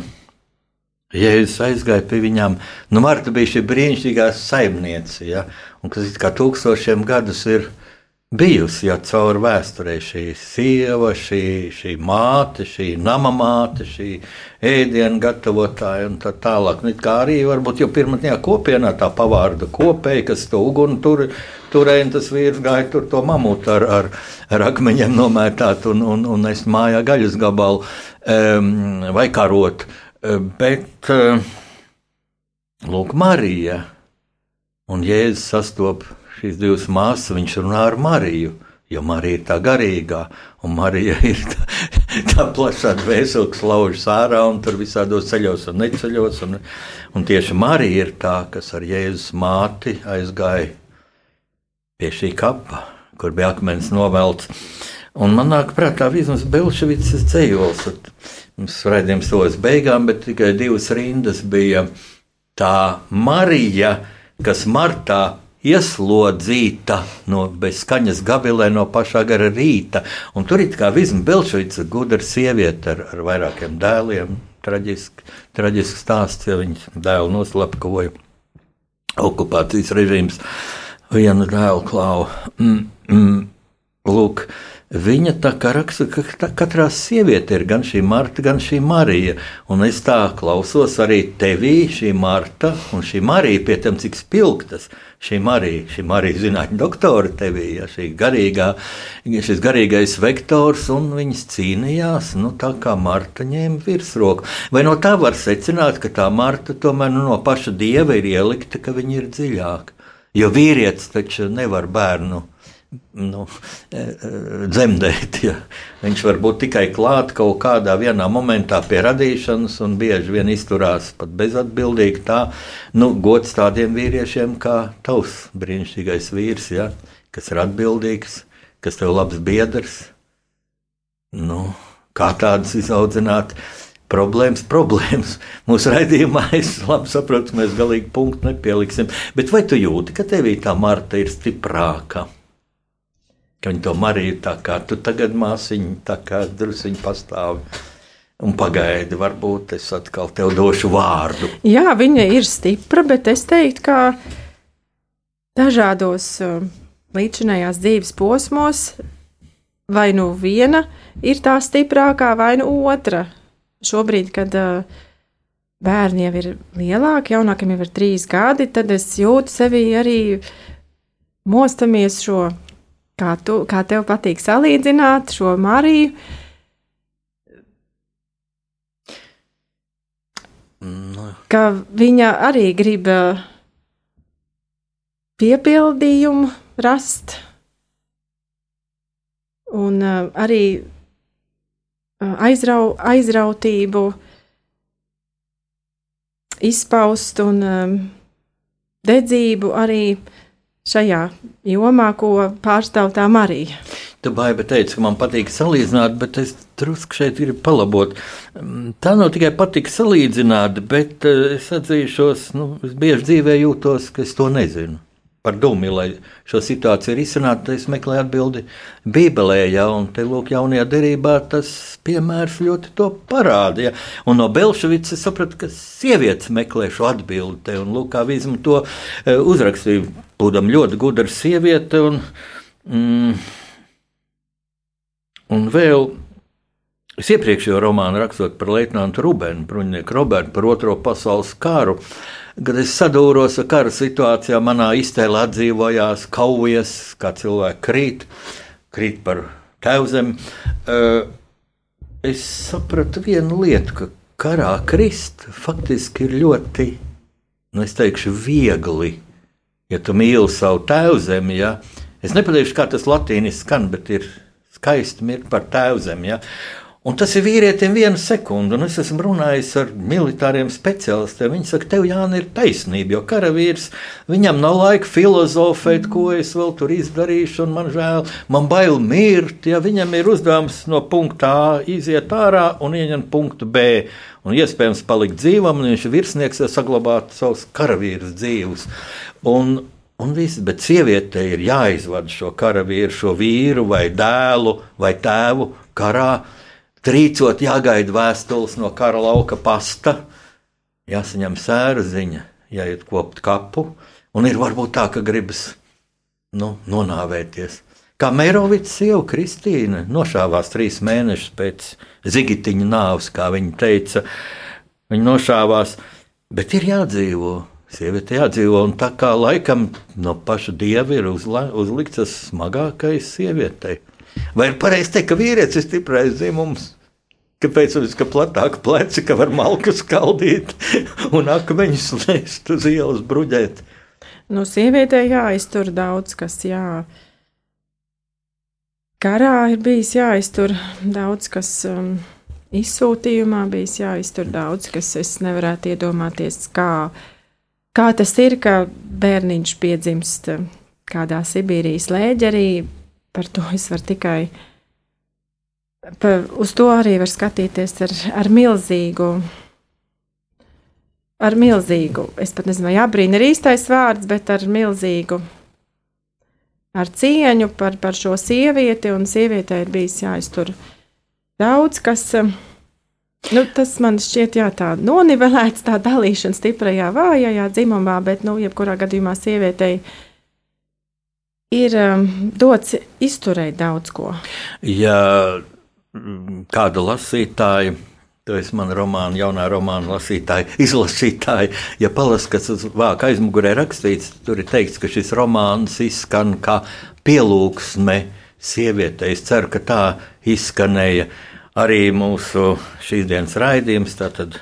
Jēzus aizgāja pie viņām, nu, Marta bija šī brīnišķīgā saimniece, ja, un kas it kā tūkstošiem gadus ir ielikās bijusi jau cauri vēsturē šī sieva, šī, šī māte, šī nama māte, šī ēdienu gatavotāja un tā tālāk. Nu, kā arī varbūt jau pirmajā kopienā tā pavārda kopēja, kas to uguni tur. Turēji tas vīrs gāja tur to mamutu ar, ar, ar akmeņiem nomētāt un, un, un es mājā gaļas gabalu um, vai karot. Bet, um, lūk, Marija un Jēzus sastopas šīs divas māsas, viņš runā ar Mariju. Jo Marija ir tā garīgā, un Marija ir tā, tā plašā dvēsele, kas laužas ārā un tur visādos ceļos un neceļos. Un, un tieši Marija ir tā, kas ar Jēzus māti aizgāja pie šī kapa, kur bija akmens novelts. Un man nāk prātā vismaz Belševicas ceļos. Mums raidījums tos beigām, bet tikai divas rindas bija tā Marija, kas martā ieslodzīta no bezskaņas gavilē no pašā gara rīta. Un tur ir kā Vizma Belšvica, gudra sieviete ar, ar vairākiem dēliem. Traģiski, traģiski stāsts, ja viņas dēlu noslapkavoja okupācijas režīms. vienu dēlu klauvu. Mm, mm, lūk, Viņa tā kā raksta, ka tā, katrā sievietē ir gan šī Marta, gan šī Marija. Un es tā klausos arī tevī, šī Marta un šī Marija, pie tam cik spilgtas. Šī Marija, šī Marija zinātņu doktora tevī, ja, šī garīgā, šis garīgais vektors, un viņas cīnījās, nu tā kā Marta ņēma virsroku. Vai no tā var secināt, ka tā Marta tomēr nu, no paša dieva ir ielikta, ka viņa ir dziļāk? Jo vīrietis taču nevar bērnu nu, e, e, dzemdēt. Ja. Viņš var būt tikai klāt kaut kādā momentā pie radīšanas, un bieži vien izturās pat bezatbildīgi. Tā nu, gods tādiem vīriešiem kā tavs brīnišķīgais vīrs, ja, kas ir atbildīgs, kas tev labs biedrs. Nu, kā tādas izaudzināt? problēmas, problēmas. Mūsu raidījumā es labi saprotu, mēs galīgi punktu nepieliksim. Bet vai tu jūti, ka tevī tā Marta ir stiprāka? Ka viņi to Mariju tā kā tu tagad māsiņu, tā kā drusciņi pastāvi. Un pagaidi, varbūt es atkal tev došu vārdu. Jā, viņa ir stipra, bet es teiktu, ka dažādos uh, līdzinājās dzīves posmos vai nu viena ir tā stiprākā, vai nu otra. Šobrīd, kad uh, bērni jau ir lielāki, jaunākiem jau ir trīs gadi, tad es jūtu sevi arī mostamies šo kā, tu, kā tev patīk salīdzināt šo Mariju. No. Ka viņa arī grib piepildījumu rast, un arī aizrau, aizrautību izpaust un dedzību arī uh, šajā jomā, ko pārstāv tā Marija. Tu baigi teici, ka man patīk salīdzināt, bet es drusku šeit gribu palabot. Mm, tā nav tikai patīk salīdzināt, bet eh, es atzīšos, nu, es bieži dzīvē jūtos, ka es to nezinu par dūmu, lai šo situāciju risinātu, es meklēju atbildi Bībelē, ja, un te lūk, jaunajā derībā tas piemērs ļoti to parādīja. Un no Belševicas sapratu, ka sievietes meklē šo atbildi te, un lūk, kā Vizma to e, uzrakstīja, būdam ļoti gudra sieviete, un, mm, un vēl Es iepriekšējo romānu rakstot par Leitnantu Rubenu, bruņinieku Robertu par Otro pasaules karu, kad es sadūros ar kara situācijā, manā iztēlē atdzīvojās kaujas, kā cilvēki krīt, krīt par tēvzem. Es sapratu vienu lietu, ka karā krist faktiski ir ļoti, nu es teikšu, viegli, ja tu mīli savu tēvzemi. Ja? Es nepateikšu, kā tas latīniski skan, bet ir skaisti mirt par tēvzemi. Ja? Un tas ir vīrietim viena sekunde, un es esmu runājis ar militāriem specialistiem. Viņi saka, tev Jānis ir taisnība, jo karavīrs viņam nav laika filozofēt, ko es vēl tur izdarīšu, un man žēl, man bail mirt, ja viņam ir uzdevums no punkta A iziet ārā un ieņemt punktu B. Un iespējams palikt dzīvam, un viņš ir virsnieks, ja saglabātu savus karavīrus dzīvus. Un, Un viss, bet sievietei ir jāizvada šo karavīru, šo vīru vai dēlu vai tēvu karā Trīcot, jāgaida vēstules no kara lauka pasta, jāsaņem sēra ziņa, jāiet kopt kapu, un ir varbūt tā, ka gribas nu, nonāvēties. Kā Mērovics sieva Kristīna nošāvās trīs mēnešus pēc zigitiņa nāves, kā viņa teica. Viņa nošāvās, bet ir jādzīvo. Sieviete jādzīvo, un tā kā laikam no paša dieva ir uzla, uzlikts tas smagākais sievietei. Vai ir pareizi teikt, ka vīrietis ir stiprais dzimums? Kāpēc viņš ir platāk pleci, ka var malku skaldīt un akmeņus lēst uz ielas bruģēt? Nu, sievietē jāiztur daudz kas, jā. Karā ir bijis jāiztur daudz kas, um, izsūtījumā bijis jāiztur daudz kas. Es nevarētu iedomāties, kā, kā tas ir, ka bērniņš piedzimst um, kādā Sibīrijas lēģerī par to es varu tikai. Pa, uz to arī var skatīties ar, ar milzīgu, ar milzīgu, es pat nezinu, vai abrīna ir īstais vārds, bet ar milzīgu, ar cieņu par, par šo sievieti, un sievietei ir bijis jāiztur daudz, kas, nu, tas man šķiet, jā, tā nonivelēts, tā dalīšana stiprajā, vājajā dzimumā, bet, nu, jebkurā gadījumā sievietei ir um, dots izturēt daudz ko. Ja mm, kāda lasītāja. Tu esi mana romāna, jaunā romāna lasītāja, izlasītāja. Ja palasīs, kas uz vāka aizmugurē rakstīts, tur ir teikts, ka šis romāns izskan kā pielūgsme sievietei. Es ceru, ka tā izskanēja arī mūsu šīs dienas raidījums. Tātad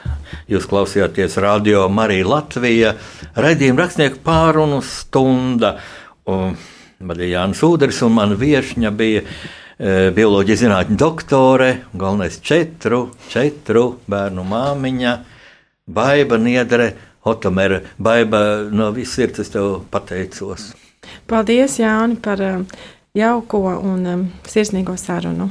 jūs klausījāties radio Marija Latvija raidījuma rakstnieku pārunu stunda. Un, Jānis Udrs un mana viesņa bija e, bioloģijas zinātņu doktore, galvenais četru, četru bērnu māmiņa, Baiba Niedre, Otomere. Baiba, no viss sirds es tev pateicos. Paldies, Jāni, par um, jauko un um, sirsnīgo sarunu.